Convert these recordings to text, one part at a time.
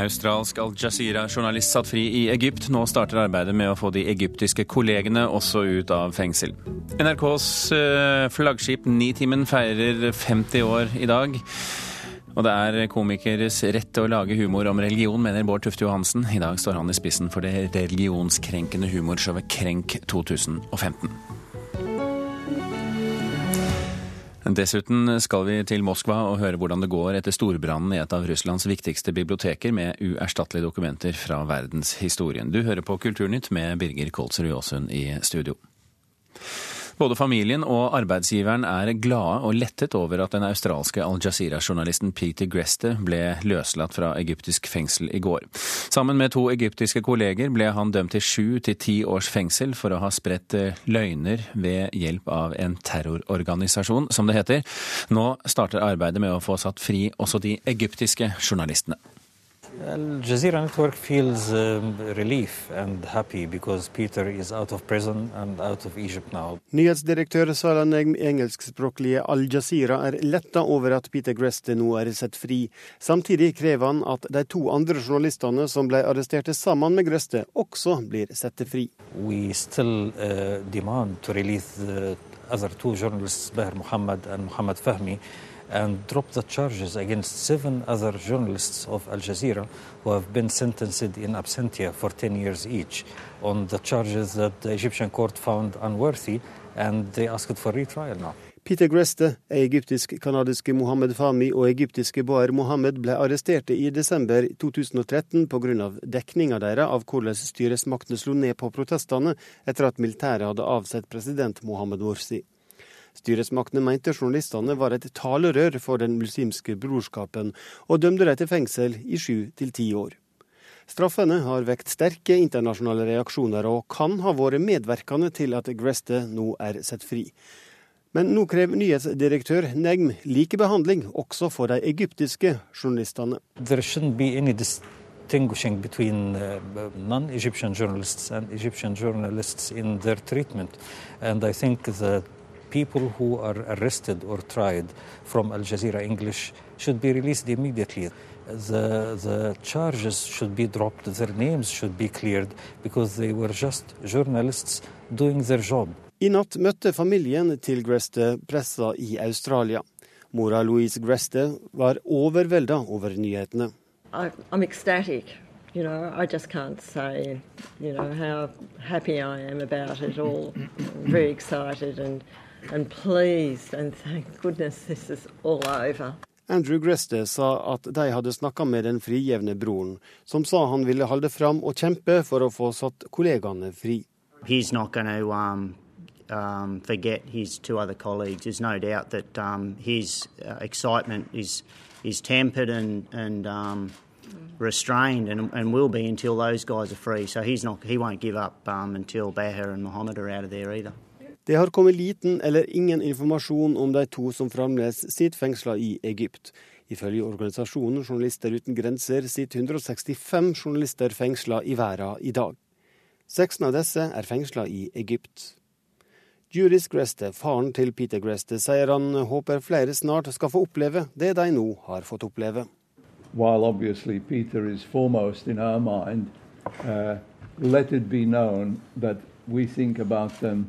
Australsk Al-Jazeera-journalist satt fri i Egypt. Nå starter arbeidet med å få de egyptiske kollegene også ut av fengsel. NRKs eh, flaggskip Nitimen feirer 50 år i dag. Og det er komikeres rett å lage humor om religion, mener Bård Tufte Johansen. I dag står han i spissen for det religionskrenkende humorshowet Krenk 2015. Dessuten skal vi til Moskva og høre hvordan det går etter storbrannen i et av Russlands viktigste biblioteker med uerstattelige dokumenter fra verdenshistorien. Du hører på Kulturnytt med Birger Kolsrud Aasund i studio. Både familien og arbeidsgiveren er glade og lettet over at den australske Al-Jazeera-journalisten Peter Greste ble løslatt fra egyptisk fengsel i går. Sammen med to egyptiske kolleger ble han dømt til sju til ti års fengsel for å ha spredt eh, løgner ved hjelp av en terrororganisasjon, som det heter. Nå starter arbeidet med å få satt fri også de egyptiske journalistene. Al Jazeera Network feels um, relief and happy because Peter is out of prison and out of Egypt now. Nyhetsdirektør Sara Negm engelskspråklige Al Jazeera er letta over at Peter Greste nå er sett fri. Samtidig krever han at de to andre journalistene som ble arrestert sammen med Greste, også blir satt fri. We still uh, demand to release the other two journalists, Behr Mohammed and Mohammed Fahmi. And dropped the charges against seven other journalists of Al Jazeera who have been sentenced in absentia for 10 years each on the charges that the Egyptian court found unworthy, and they asked for retrial now. Peter Greste, egyptisk-kanadiske Mohammed Fahmi og egyptiske Boer Mohammed ble arresterte i desember 2013 pga. dekninga deres av hvordan styresmaktene slo ned på protestene etter at militæret hadde avsett president Mohammed Morsi. Styresmaktene mente journalistene var et talerør for den muslimske brorskapen, og dømte dem til fengsel i sju til ti år. Straffene har vekt sterke internasjonale reaksjoner, og kan ha vært medvirkende til at Greste nå er satt fri. Men nå krever nyhetsdirektør Negm likebehandling også for de egyptiske journalistene. Between uh, journalists and Egyptian journalists in their treatment. And I think that people who are arrested or tried from Al Jazeera English should be released immediately. The, the charges should be dropped, their names should be cleared, because they were just journalists doing their job. I natt møtte familien til Greste pressa i Australia. Mora Louise Greste var overvelda over nyhetene. I'm ecstatic. You know, I just can't say, you know, how happy I am about it all. I'm very excited and and pleased and thank goodness this is all over. Andrew Greste sa at de hadde snakka med den frigivne broren, som sa han ville holde fram og kjempe for å få satt kollegaene fri. He's not going to um, um, forget his two other colleagues. There's no doubt that um, his uh, excitement is is tempered and and um, restrained, and, and will be until those guys are free. So he's not he won't give up um, until Bahar and Mohammed are out of there either. Det har kommet liten eller ingen informasjon om de to som fremdeles sitter fengsla i Egypt. Ifølge organisasjonen Journalister uten grenser sitter 165 journalister fengsla i verden i dag. 16 av disse er fengsla i Egypt. Juris Greste, faren til Peter Greste, sier han håper flere snart skal få oppleve det de nå har fått oppleve. While Peter is foremost in our mind, uh, let it be known that we think about them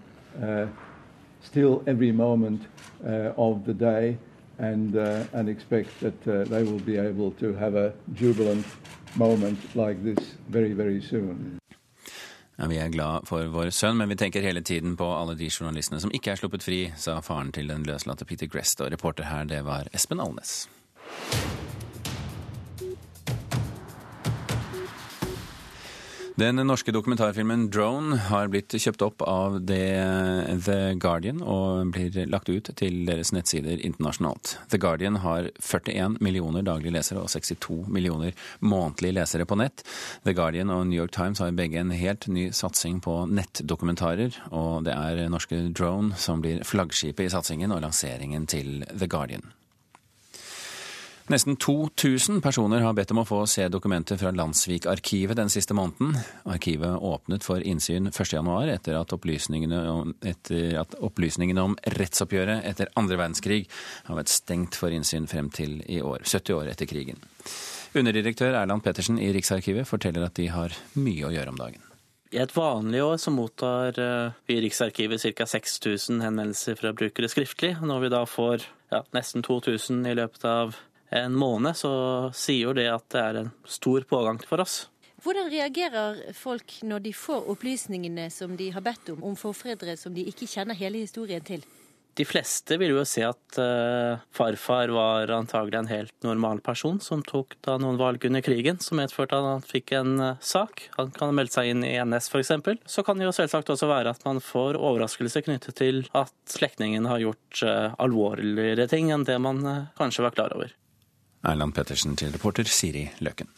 still every moment uh, of the day and, uh, and expect that they will be able to have a jubilant moment like this very, very soon. Ja, vi er glad for vår sønn, men vi tenker hele tiden på alle de journalistene som ikke er sluppet fri, sa faren til den løslatte Peter Grest. Og reporter her, det var Espen Alnes. Den norske dokumentarfilmen 'Drone' har blitt kjøpt opp av The Guardian og blir lagt ut til deres nettsider internasjonalt. The Guardian har 41 millioner daglige lesere og 62 millioner månedlige lesere på nett. The Guardian og New York Times har begge en helt ny satsing på nettdokumentarer, og det er norske Drone som blir flaggskipet i satsingen og lanseringen til The Guardian. Nesten 2000 personer har bedt om å få se dokumenter fra Landsvik-arkivet den siste måneden. Arkivet åpnet for innsyn 1.1 etter, etter at opplysningene om rettsoppgjøret etter andre verdenskrig har vært stengt for innsyn frem til i år, 70 år etter krigen. Underdirektør Erland Pettersen i Riksarkivet forteller at de har mye å gjøre om dagen. I et vanlig år så mottar eh, vi i Riksarkivet ca. 6000 henvendelser fra brukere skriftlig. Når vi da får ja, nesten 2000 i løpet av en måned, så sier jo det at det er en stor pågang for oss. Hvordan reagerer folk når de får opplysningene som de har bedt om, om forfedre som de ikke kjenner hele historien til? De fleste vil jo se at uh, farfar var antagelig en helt normal person som tok da noen valg under krigen som medførte at han fikk en uh, sak. Han kan ha meldt seg inn i NS f.eks. Så kan det jo selvsagt også være at man får overraskelse knyttet til at slektningen har gjort uh, alvorligere ting enn det man kanskje var klar over. Erland Pettersen til reporter Siri Løken.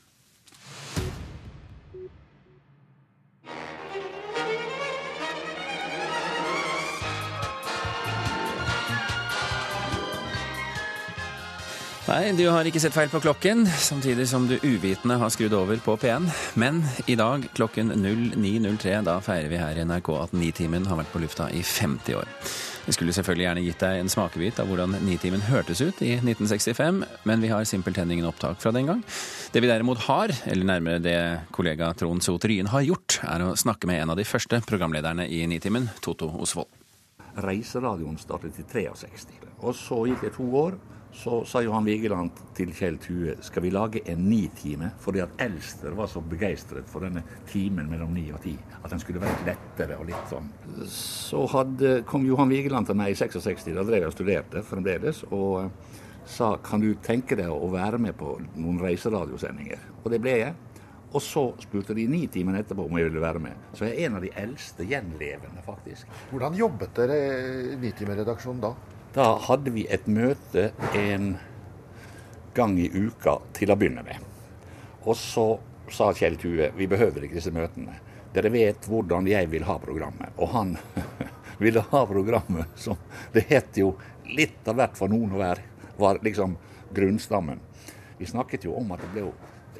Nei, du har ikke sett feil på klokken, samtidig som du uvitende har skrudd over på P1. Men i dag klokken 09.03, da feirer vi her i NRK at Nitimen har vært på lufta i 50 år. Vi skulle selvfølgelig gjerne gitt deg en smakebit av hvordan Nitimen hørtes ut i 1965, men vi har simpelthen ingen opptak fra den gang. Det vi derimot har, eller nærmere det kollega Trond Sot Ryen har gjort, er å snakke med en av de første programlederne i Nitimen, Toto Osvold. Reiseradioen startet i 63, og så gikk det to år. Så sa Johan Vigeland til Kjell Tue skal vi lage en ni-time, fordi at Elster var så begeistret for denne timen mellom ni og ti. At den skulle være lettere og litt sånn. Så hadde, kom Johan Vigeland til meg i 66, da drev jeg og studerte fremdeles, og eh, sa kan du tenke deg å være med på noen reiseradiosendinger. Og det ble jeg. Og så spurte de ni-timene etterpå om jeg ville være med. Så jeg er en av de eldste gjenlevende, faktisk. Hvordan jobbet dere i Nitimen-redaksjonen da? Da hadde vi et møte en gang i uka til å begynne med. Og så sa Kjell Tue vi behøver ikke disse møtene. Dere vet hvordan jeg vil ha programmet. Og han ville ha programmet som Det het jo litt av hvert for noen å være. Var liksom grunnstammen. Vi snakket jo om at det ble,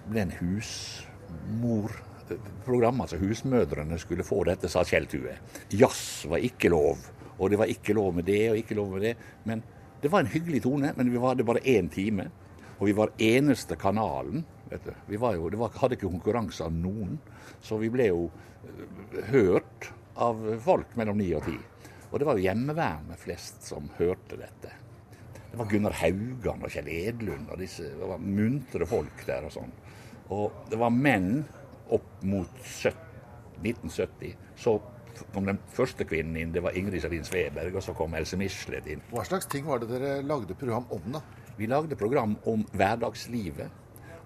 ble en husmorprogram. Altså husmødrene skulle få dette, sa Kjell Tue. Jazz var ikke lov. Og det var ikke lov med det og ikke lov med det. Men det var en hyggelig tone. Men vi hadde bare én time. Og vi var eneste kanalen. vet du. Vi jo, var, hadde ikke konkurranse av noen. Så vi ble jo eh, hørt av folk mellom ni og ti. Og det var jo hjemmeværende flest som hørte dette. Det var Gunnar Haugan og Kjell Edlund og disse det var muntre folk der og sånn. Og det var menn opp mot 1970. Så kom den første kvinnen inn, det var Ingrid Salin Sveberg, og så kom Else Michelet inn. Hva slags ting var det dere lagde program om, da? Vi lagde program om hverdagslivet,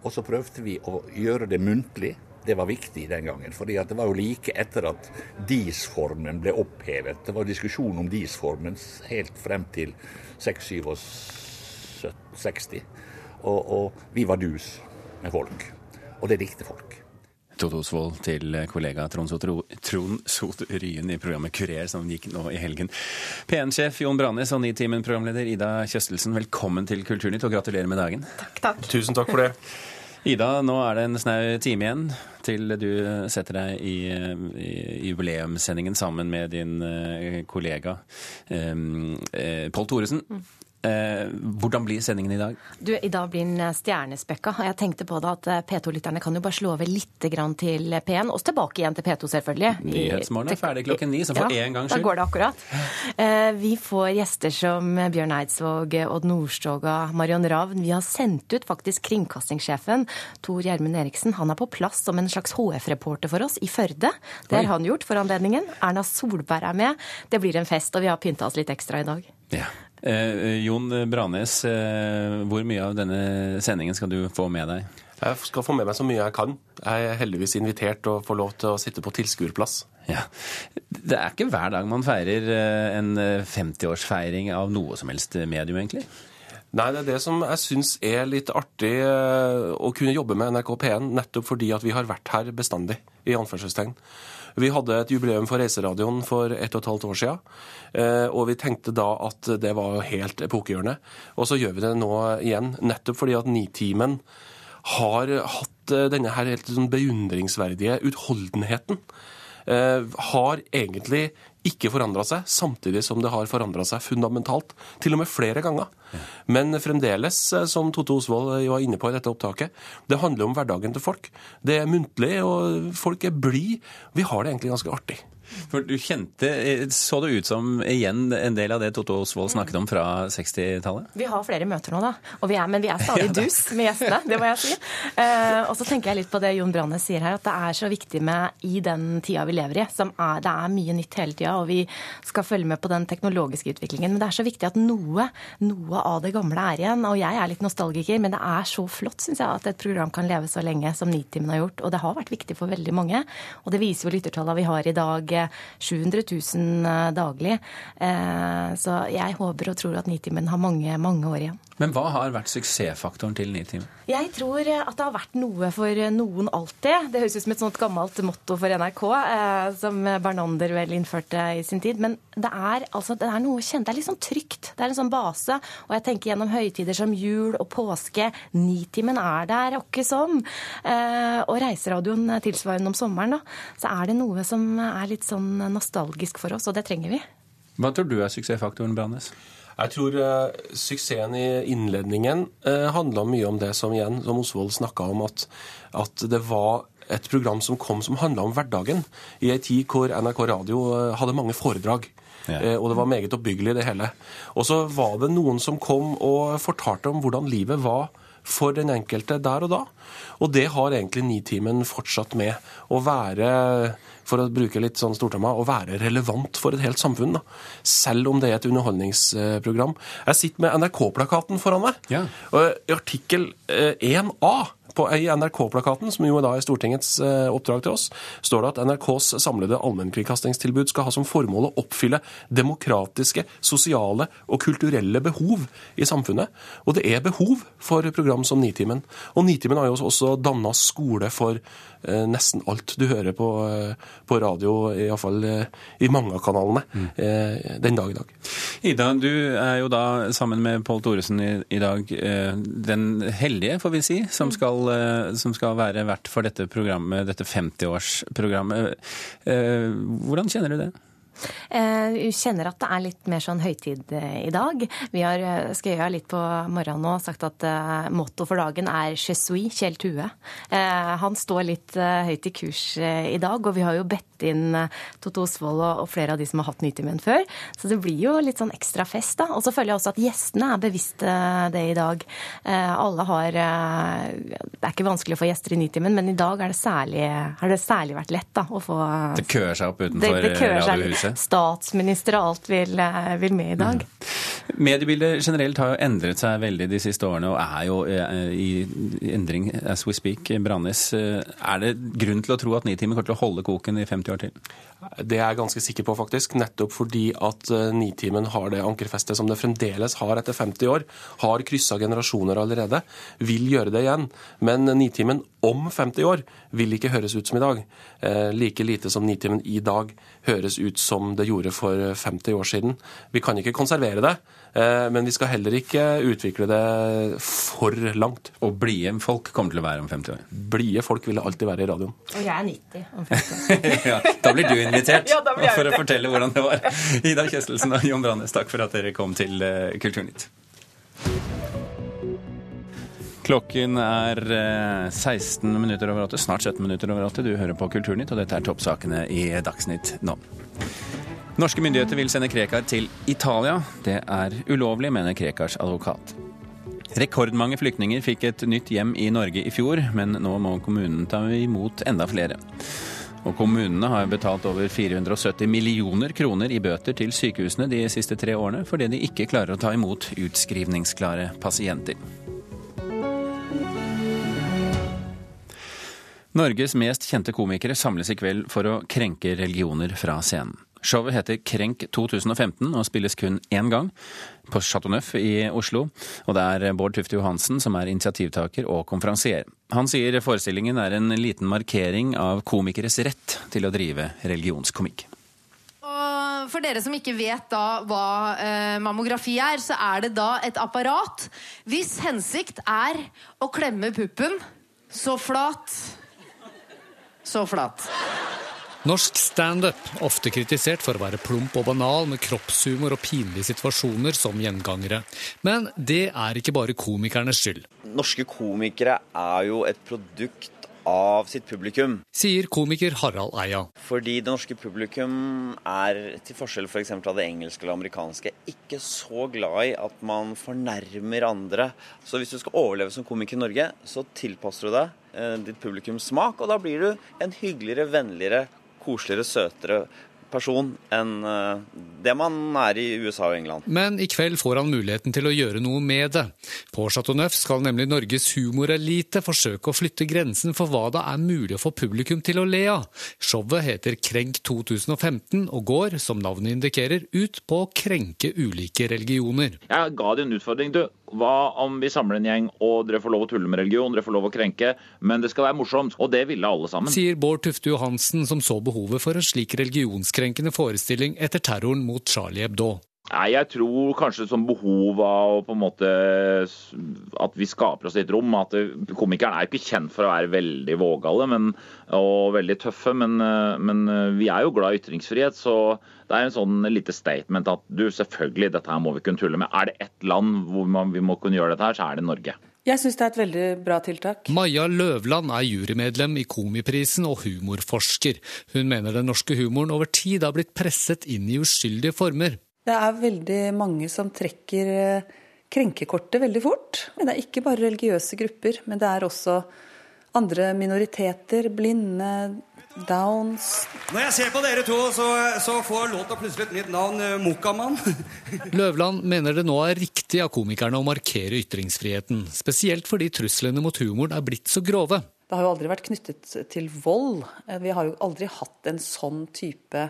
og så prøvde vi å gjøre det muntlig. Det var viktig den gangen, For det var jo like etter at DIS-formen ble opphevet. Det var diskusjon om DIS-formen helt frem til 66. Og, og vi var dus med folk. Og det likte folk. Toto Osvold til kollega Trond Sot Ryen i programmet Kurer, som gikk nå i helgen. P1-sjef Jon Branes og Nitimen-programleder Ida Kjøstelsen, velkommen til Kulturnytt, og gratulerer med dagen. Takk, takk. Tusen takk for det. Ida, nå er det en snau time igjen til du setter deg i, i jubileumssendingen sammen med din eh, kollega eh, Pål Thoresen. Eh, hvordan blir sendingen i dag? Du, I dag blir den stjernespekka. Jeg tenkte på det at eh, P2-lytterne kan jo bare slå over litt til P1. og tilbake igjen til P2, selvfølgelig. Nyhetsmorgen er ferdig klokken ni, så for ja, én gangs skyld. Da går det akkurat. Eh, vi får gjester som Bjørn Eidsvåg, Odd Nordstoga, Marion Ravn. Vi har sendt ut faktisk kringkastingssjefen, Tor Gjermund Eriksen. Han er på plass som en slags HF-reporter for oss i Førde. Det har han gjort for anledningen. Erna Solberg er med. Det blir en fest, og vi har pynta oss litt ekstra i dag. Ja. Eh, Jon Branes, eh, hvor mye av denne sendingen skal du få med deg? Jeg skal få med meg så mye jeg kan. Jeg er heldigvis invitert og får lov til å sitte på tilskuerplass. Ja. Det er ikke hver dag man feirer eh, en 50-årsfeiring av noe som helst medium, egentlig? Nei, det er det som jeg syns er litt artig eh, å kunne jobbe med NRK P1, nettopp fordi at vi har vært her bestandig, i anførselstegn. Vi hadde et jubileum for Reiseradioen for ett og et halvt år siden. Eh, og vi tenkte da at det var helt epokegjørende. Og så gjør vi det nå igjen, nettopp fordi at Nitimen har hatt eh, denne her helt sånn beundringsverdige utholdenheten. Eh, har egentlig ikke forandra seg, samtidig som det har forandra seg fundamentalt. Til og med flere ganger. Men fremdeles, eh, som Tote Osvold var inne på i dette opptaket, det handler om hverdagen til folk. Det er muntlig, og folk er blide. Vi har det egentlig ganske artig. For du kjente, Så det ut som igjen en del av det Totto Osvold snakket om fra 60-tallet? Vi har flere møter nå, da. Vi er, men vi er stadig dus med gjestene. Det må jeg si. Uh, og så tenker jeg litt på det Jon Brannes sier her, at det er så viktig med i den tida vi lever i. som er, Det er mye nytt hele tida, og vi skal følge med på den teknologiske utviklingen. Men det er så viktig at noe, noe av det gamle er igjen. Og jeg er litt nostalgiker, men det er så flott, syns jeg, at et program kan leve så lenge som Nitimen har gjort. Og det har vært viktig for veldig mange. Og det viser jo lyttertallene vi har i dag 700 000 eh, daglig. Eh, så jeg håper og tror at Nitimen har mange, mange år igjen. Men hva har vært suksessfaktoren til Nitimen? Jeg tror at det har vært noe for noen alltid. Det høres ut som et sånt gammelt motto for NRK, eh, som Bernander vel innførte i sin tid. Men det er, altså, det er noe kjent. Det er litt sånn trygt. Det er en sånn base. Og jeg tenker gjennom høytider som jul og påske. Nitimen er der åkke som. og reiseradioen tilsvarende om sommeren, da. Så er det noe som er litt sånn nostalgisk for oss, og det trenger vi. Hva tror du er suksessfaktoren, Brannes? Jeg tror uh, suksessen i innledningen uh, eh, handla mye om det som igjen, som Osvold snakka om, at, at, det var et program som kom som handla om hverdagen, i ei tid hvor NRK Radio uh, hadde mange foredrag. Ja. Og det var meget oppbyggelig, det hele. Og så var det noen som kom og fortalte om hvordan livet var for den enkelte der og da. Og det har egentlig Nitimen fortsatt med. Å være, for å bruke litt sånn stortama, å være relevant for et helt samfunn. Da. Selv om det er et underholdningsprogram. Jeg sitter med NRK-plakaten foran meg. Ja. Og I artikkel 1A eh, på, I NRK-plakaten, som jo da er Stortingets eh, oppdrag til oss, står det at NRKs samlede allmennkringkastingstilbud skal ha som formål å oppfylle demokratiske, sosiale og kulturelle behov i samfunnet. Og det er behov for program som Nitimen. Og Nitimen har jo også danna skole for nesten alt du hører på, eh, på radio, iallfall eh, i mange av kanalene, mm. eh, den dag i dag. Ida, du er jo da sammen med Pål Thoresen i, i, dag eh, den heldige, får vi si, som skal Eh, som skal være vert for dette programmet, dette 50-årsprogrammet. Eh, hvordan kjenner du det? Eh, kjenner at det er litt mer sånn høytid i dag. Vi har skrevet litt på morgenen og sagt at motto for dagen er 'Je suis Kjell Tue'. Han står litt høyt i kurs i dag, og vi har jo bedt inn Totto Osvold og flere av de som har hatt Nytimen før. Så det blir jo litt sånn ekstra fest, da. Og så føler jeg også at gjestene er bevisste det i dag. Alle har Det er ikke vanskelig å få gjester i Nytimen, men i dag det særlig, har det særlig vært lett da, å få Det køer seg opp utenfor det, det Radiohuset? Statsminister og alt vil, vil med i dag. Mm. Mediebildet generelt har jo endret seg veldig de siste årene, og er jo eh, i endring as we speak. Brannes, eh, er det grunn til å tro at Nitimen kommer til å holde koken i 50 år til? Det er jeg ganske sikker på, faktisk. Nettopp fordi at eh, Nitimen har det ankerfestet som det fremdeles har etter 50 år. Har kryssa generasjoner allerede. Vil gjøre det igjen. Men Nitimen om 50 år vil ikke høres ut som i dag. like lite som Nitimen i dag høres ut som det gjorde for 50 år siden. Vi kan ikke konservere det. Eh, men vi skal heller ikke utvikle det for langt. Og blide folk kommer til å være om 50 år? Blide folk vil alltid være i radioen. Og jeg er 90 om 50 år. ja, da blir du invitert ja, for å fortelle hvordan det var. Ida Kjestelsen og Jon Brannes, takk for at dere kom til eh, Kulturnytt. Klokken er 16 eh, minutter over åtte, snart 17 minutter over åtte. Du hører på Kulturnytt, og dette er toppsakene i Dagsnytt nå. Norske myndigheter vil sende Krekar til Italia. Det er ulovlig, mener Krekars advokat. Rekordmange flyktninger fikk et nytt hjem i Norge i fjor, men nå må kommunen ta imot enda flere. Og kommunene har betalt over 470 millioner kroner i bøter til sykehusene de siste tre årene fordi de ikke klarer å ta imot utskrivningsklare pasienter. Norges mest kjente komikere samles i kveld for å krenke religioner fra scenen. Showet heter Krenk 2015 og spilles kun én gang, på Chateau Neuf i Oslo. Og det er Bård Tufte Johansen som er initiativtaker og konferansier. Han sier forestillingen er en liten markering av komikeres rett til å drive religionskomikk. For dere som ikke vet da hva eh, mammografi er, så er det da et apparat hvis hensikt er å klemme puppen så flat Så flat. Norsk standup, ofte kritisert for å være plump og banal, med kroppshumor og pinlige situasjoner som gjengangere. Men det er ikke bare komikernes skyld. Norske komikere er jo et produkt av sitt publikum. Sier komiker Harald Eia. Fordi det norske publikum er, til forskjell f.eks. For av det engelske eller amerikanske, ikke så glad i at man fornærmer andre. Så hvis du skal overleve som komiker i Norge, så tilpasser du deg eh, ditt publikums smak, og da blir du en hyggeligere, vennligere, koseligere, søtere person enn eh, det man er i USA og England. Men i kveld får han muligheten til å gjøre noe med det. På Chateau Neuf skal nemlig Norges humorelite forsøke å flytte grensen for hva det er mulig å få publikum til å le av. Showet heter Krenk 2015 og går, som navnet indikerer, ut på å krenke ulike religioner. Jeg ga det en utfordring. Du, hva om vi samler en gjeng og dere får lov å tulle med religion, dere får lov å krenke, men det skal være morsomt. Og det ville alle sammen. Sier Bård Tufte Johansen, som så behovet for en slik religionskrenkende forestilling etter terroren mot Charlie Hebdo. Nei, Jeg tror kanskje som behov av på en måte at vi skaper oss litt rom. at Komikeren er ikke kjent for å være veldig vågale men, og veldig tøffe, men, men vi er jo glad i ytringsfrihet. så det er en sånn lite statement at du, selvfølgelig, dette her må vi kunne tulle med. Er det ett land hvor man, vi må kunne gjøre dette her, så er det Norge. Jeg syns det er et veldig bra tiltak. Maja Løvland er jurymedlem i Komiprisen og humorforsker. Hun mener den norske humoren over tid har blitt presset inn i uskyldige former. Det er veldig mange som trekker eh, krenkekortet veldig fort. Det er ikke bare religiøse grupper, men det er også andre minoriteter, blinde, Downs. Når jeg ser på dere to, så, så får låta plutselig et nytt navn, Mokamann. Løvland mener det nå er riktig av komikerne å markere ytringsfriheten. Spesielt fordi truslene mot humoren er blitt så grove. Det har jo aldri vært knyttet til vold. Eh, vi har jo aldri hatt en sånn type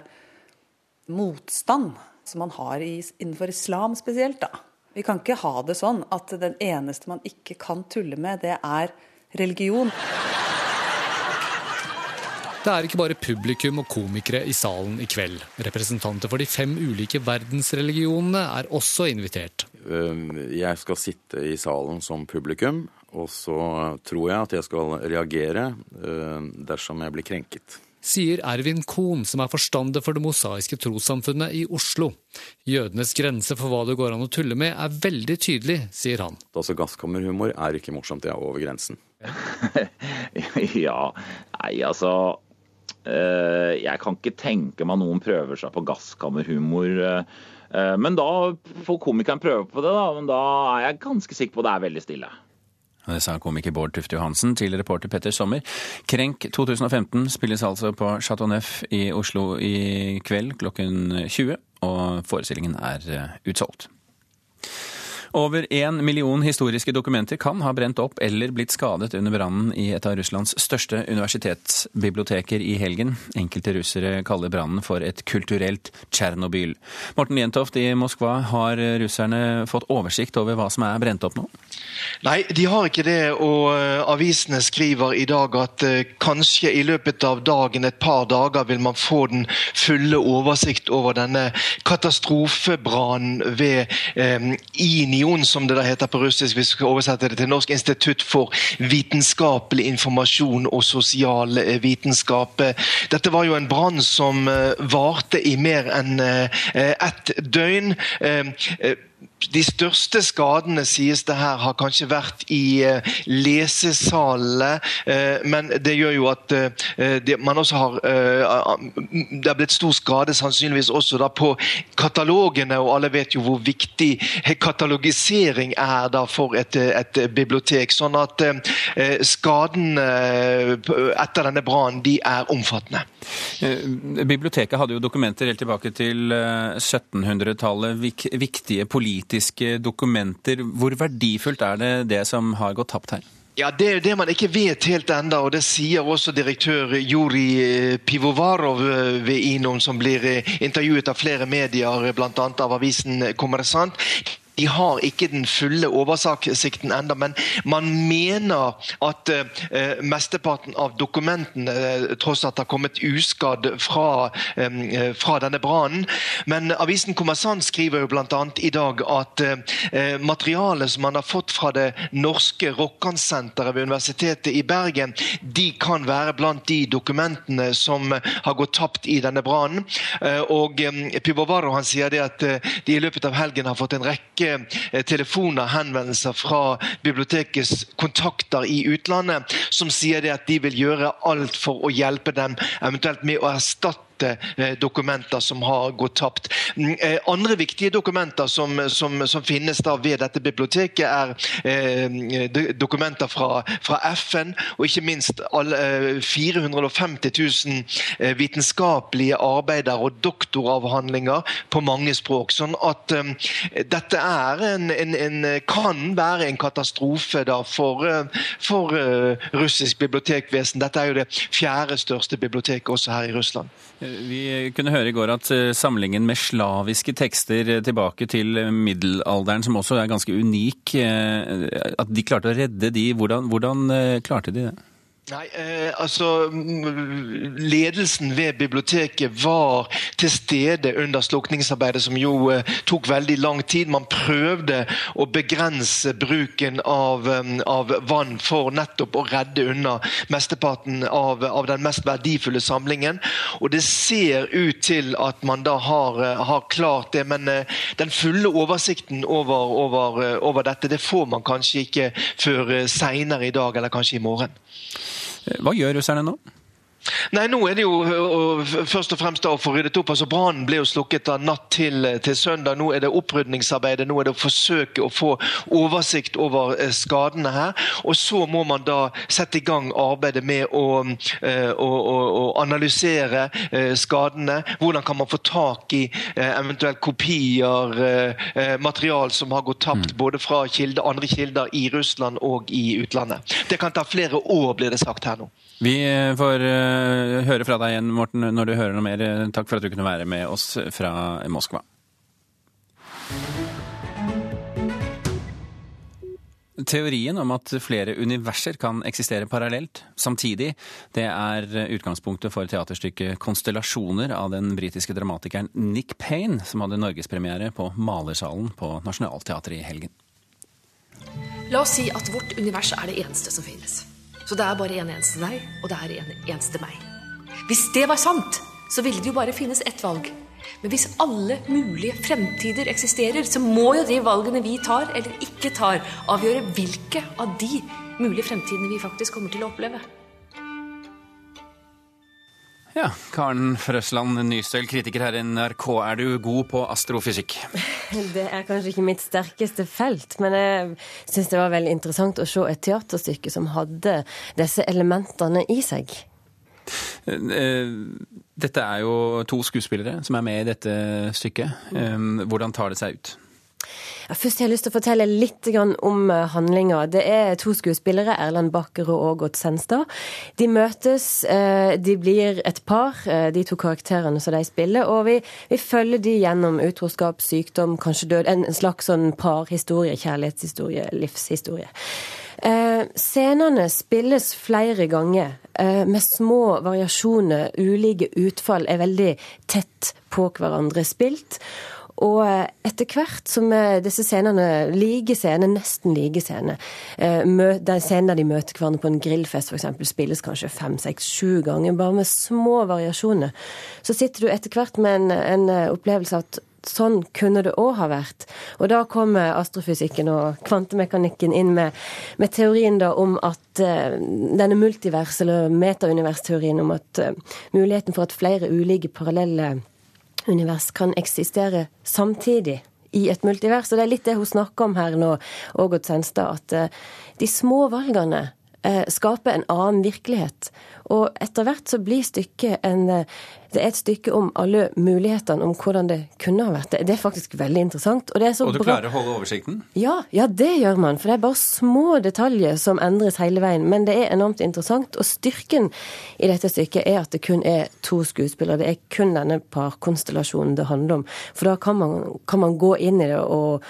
motstand som man har i, innenfor islam spesielt. da. Vi kan ikke ha det sånn at den eneste man ikke kan tulle med, det er religion. Det er ikke bare publikum og komikere i salen i kveld. Representanter for de fem ulike verdensreligionene er også invitert. Jeg skal sitte i salen som publikum, og så tror jeg at jeg skal reagere dersom jeg blir krenket. Sier Ervin Kohn, som er forstander for Det mosaiske trossamfunnet i Oslo. Jødenes grense for hva det går an å tulle med er veldig tydelig, sier han. Altså Gasskammerhumor er ikke morsomt, det er over grensen. ja, nei altså Eh, jeg kan ikke tenke meg noen prøver seg på gasskammerhumor. Eh, men da får komikeren prøve på det, da. Men da er jeg ganske sikker på at det er veldig stille. Det sa komiker Bård Tufte Johansen til reporter Petter Sommer. Krenk 2015 spilles altså på Chateau Neuf i Oslo i kveld klokken 20, og forestillingen er eh, utsolgt. Over én million historiske dokumenter kan ha brent opp eller blitt skadet under brannen i et av Russlands største universitetsbiblioteker i helgen. Enkelte russere kaller brannen for et kulturelt Tsjernobyl. Morten Jentoft i Moskva, har russerne fått oversikt over hva som er brent opp nå? Nei, de har ikke det. Og uh, avisene skriver i dag at uh, kanskje i løpet av dagen, et par dager, vil man få den fulle oversikt over denne katastrofebrannen ved um, INION, som det der heter på russisk, hvis vi skal oversette det til Norsk institutt for vitenskapelig informasjon og sosial vitenskap. Dette var jo en brann som uh, varte i mer enn ett døgn. De største skadene sies det her har kanskje vært i uh, lesesalene, uh, men det gjør jo at uh, det, man også har Det har blitt stor skade sannsynligvis også da på katalogene, og alle vet jo hvor viktig katalogisering er da for et, et bibliotek. Sånn at skadene etter denne brannen de er omfattende. Biblioteket hadde jo dokumenter helt tilbake til 1700-tallet, viktige politiske politiske dokumenter. Hvor verdifullt er det det som har gått tapt her? Ja, Det er det man ikke vet helt enda, og det sier også direktør Juri eh, Pivovarov eh, ved INON, som blir eh, intervjuet av flere medier, bl.a. av avisen Kommersant. De har ikke den fulle oversikten enda, men man mener at eh, mesteparten av dokumentene uh, tross alt har kommet uskadd fra, uh, fra denne brannen. Men avisen Kommersant skriver jo bl.a. i dag at materialet som man har fått fra det norske Rokkansenteret ved Universitetet i Bergen, de kan være blant de dokumentene som har gått tapt i denne brannen. Og Pivovaro han sier det at de i løpet av helgen har fått en rekke eh, telefoner, henvendelser fra bibliotekets kontakter i utlandet, som sier at de vil gjøre alt for å hjelpe dem, eventuelt med å erstatte Eh, dokumenter som har gått tapt. Mm, eh, andre viktige dokumenter som, som, som finnes ved dette biblioteket, er eh, dokumenter fra, fra, FN, og ikke minst alle, 450 000 vitenskapelige arbeider og doktoravhandlinger på mange språk. Sånn at um, dette en, en, en, kan være en katastrofe da for, for russisk bibliotekvesen. Dette er jo det fjerde største biblioteket også her i Russland. Vi kunne høre i går at eh, samlingen med slaviske tekster eh, tilbake til middelalderen, som også er ganske unik, eh, at de klarte å redde de. Hvordan, hvordan klarte de det? Nei, eh, altså Ledelsen ved biblioteket var til stede under slukningsarbeidet, som jo eh, tok veldig lang tid. Man prøvde å begrense bruken av, um, av vann for nettopp å redde unna mesteparten av, av, den mest verdifulle samlingen. Og det ser ut til at man da har, uh, har klart det, men eh, den fulle oversikten over, over, uh, over, dette det får man kanskje ikke før seinere i dag, eller kanskje i morgen. Hva gjør russerne nå? Nei, nå er det jo først og fremst å få ryddet opp. altså Brannen ble jo slukket da natt til, til, søndag. Nå er det opprydningsarbeidet. Nå er det å forsøke å få oversikt over eh, skadene her. Og så må man da sette i gang arbeidet med å, å, å, å analysere eh, skadene. Hvordan kan man få tak i eh, eventuelt kopier, eh, eh, material som har gått tapt mm. både fra kilder, andre kilder i Russland og i utlandet. Det kan ta flere år, blir det sagt her nå. Vi får uh, høre fra deg igjen, Morten, når du hører noe mer. Takk for at du kunne være med oss fra Moskva. Teorien om at flere universer kan eksistere parallelt samtidig, det er utgangspunktet for teaterstykket 'Konstellasjoner' av den britiske dramatikeren Nick Payne, som hadde norgespremiere på Malersalen på Nationaltheatret i helgen. La oss si at vårt univers er det eneste som finnes. Så det er bare en eneste deg, og det er en eneste meg. Hvis det var sant, så ville det jo bare finnes ett valg. Men hvis alle mulige fremtider eksisterer, så må jo de valgene vi tar eller ikke tar, avgjøre hvilke av de mulige fremtidene vi faktisk kommer til å oppleve. Ja, Karen Frøsland Nystøl, kritiker her i NRK. Er du god på astrofysikk? Det er kanskje ikke mitt sterkeste felt, men jeg syns det var veldig interessant å se et teaterstykke som hadde disse elementene i seg. Eh, dette er jo to skuespillere som er med i dette stykket. Eh, hvordan tar det seg ut? Først har jeg lyst til å fortelle litt om eh, handlinga. Det er to skuespillere, Erland Bakker og Ågot Senstad. De møtes, eh, de blir et par, eh, de to karakterene som de spiller. Og vi, vi følger de gjennom utroskap, sykdom, kanskje død. En slags sånn parhistorie, kjærlighetshistorie, livshistorie. Eh, scenene spilles flere ganger, eh, med små variasjoner. Ulike utfall er veldig tett på hverandre spilt. Og eh, etter hvert som eh, disse scenene, like scener, nesten like scener, den de der de møter hverandre på en grillfest f.eks., spilles kanskje fem, seks, sju ganger, bare med små variasjoner, så sitter du etter hvert med en, en opplevelse av at sånn kunne det òg ha vært. Og da kommer astrofysikken og kvantemekanikken inn med, med teorien da om at uh, denne multivers- eller metauniversteorien om at uh, muligheten for at flere ulike parallelle univers kan eksistere samtidig i et multivers. Og det er litt det hun snakker om her nå, Ågot Senstad, at eh, de små valgene skaper en annen virkelighet. Og etter hvert så blir stykket en eh, Det er et stykke om alle mulighetene om hvordan det kunne ha vært. Det er faktisk veldig interessant. Og, og du bra. klarer å holde oversikten? Ja, ja, det gjør man. For det er bare små detaljer som endres hele veien. Men det er enormt interessant. Og styrken i dette stykket er at det kun er to skuespillere. Det er kun denne parkonstellasjonen det handler om. For da kan man, kan man gå inn i det og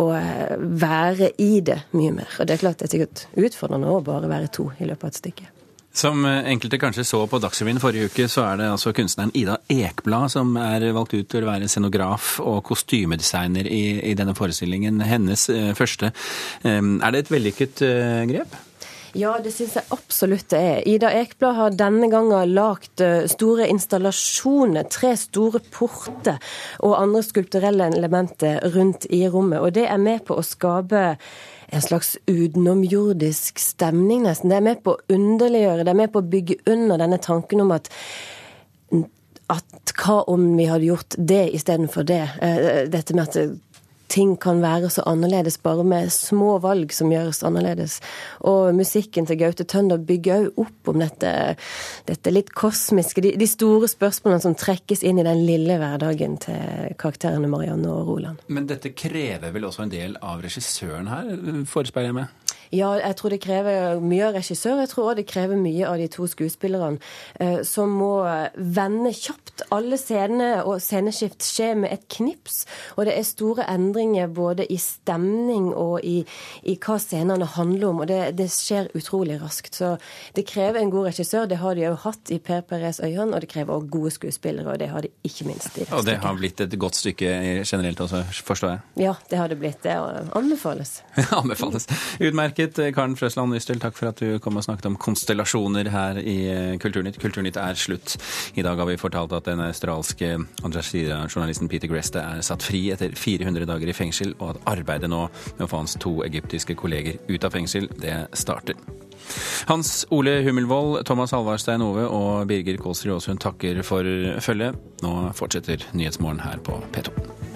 å eh, være i det mye mer. Og det er klart det er sikkert utfordrende å bare være to i løpet av et stykke. Som enkelte kanskje så på Dagsrevyen forrige uke, så er det altså kunstneren Ida Ekblad som er valgt ut til å være scenograf og kostymedesigner i, i denne forestillingen. Hennes eh, første. Eh, er det et vellykket eh, grep? Ja, det syns jeg absolutt det er. Ida Ekblad har denne gangen lagd store installasjoner, tre store porter og andre skulpturelle elementer rundt i rommet. Og det er med på å skape en slags utenomjordisk stemning, nesten. Det er med på å underliggjøre, det er med på å bygge under denne tanken om at at hva om vi hadde gjort det istedenfor det? Eh, dette med at ting kan være så annerledes bare med små valg som gjøres annerledes. Og musikken til Gaute Tønder bygger òg opp om dette, dette litt kosmiske, de, de, store spørsmålene som trekkes inn i den lille hverdagen til karakterene Marianne og Roland. Men dette krever vel også en del av regissøren her, forespeiler jeg meg? Ja, jeg tror det krever mye av regissør. Jeg tror òg det krever mye av de to skuespillerne, eh, som må vende kjapt. Alle scenene og sceneskift skjer med et knips, og det er store endringer både i stemning og i, i hva scenene handler om. Og det, det, skjer utrolig raskt. Så det krever en god regissør. Det har de òg hatt i Per Perez Øyhånd, og det krever òg gode skuespillere, og det har de ikke minst i det Og det har blitt et godt stykke generelt også, forstår jeg? Ja, det har det blitt. Det anbefales. anbefales. Utmerket utmerket. Karen Frøsland Nystel, takk for at du kom og snakket om konstellasjoner her i Kulturnytt. Kulturnytt er slutt. I dag har vi fortalt at den australske Al-Jazeera-journalisten Peter Greste er satt fri etter 400 dager i fengsel, og at arbeidet nå med å få hans to egyptiske kolleger ut av fengsel, det starter. Hans Ole Hummelvold, Thomas Halvarstein Ove og Birger Kålsrud Aasund takker for følget. Nå fortsetter Nyhetsmorgen her på P2.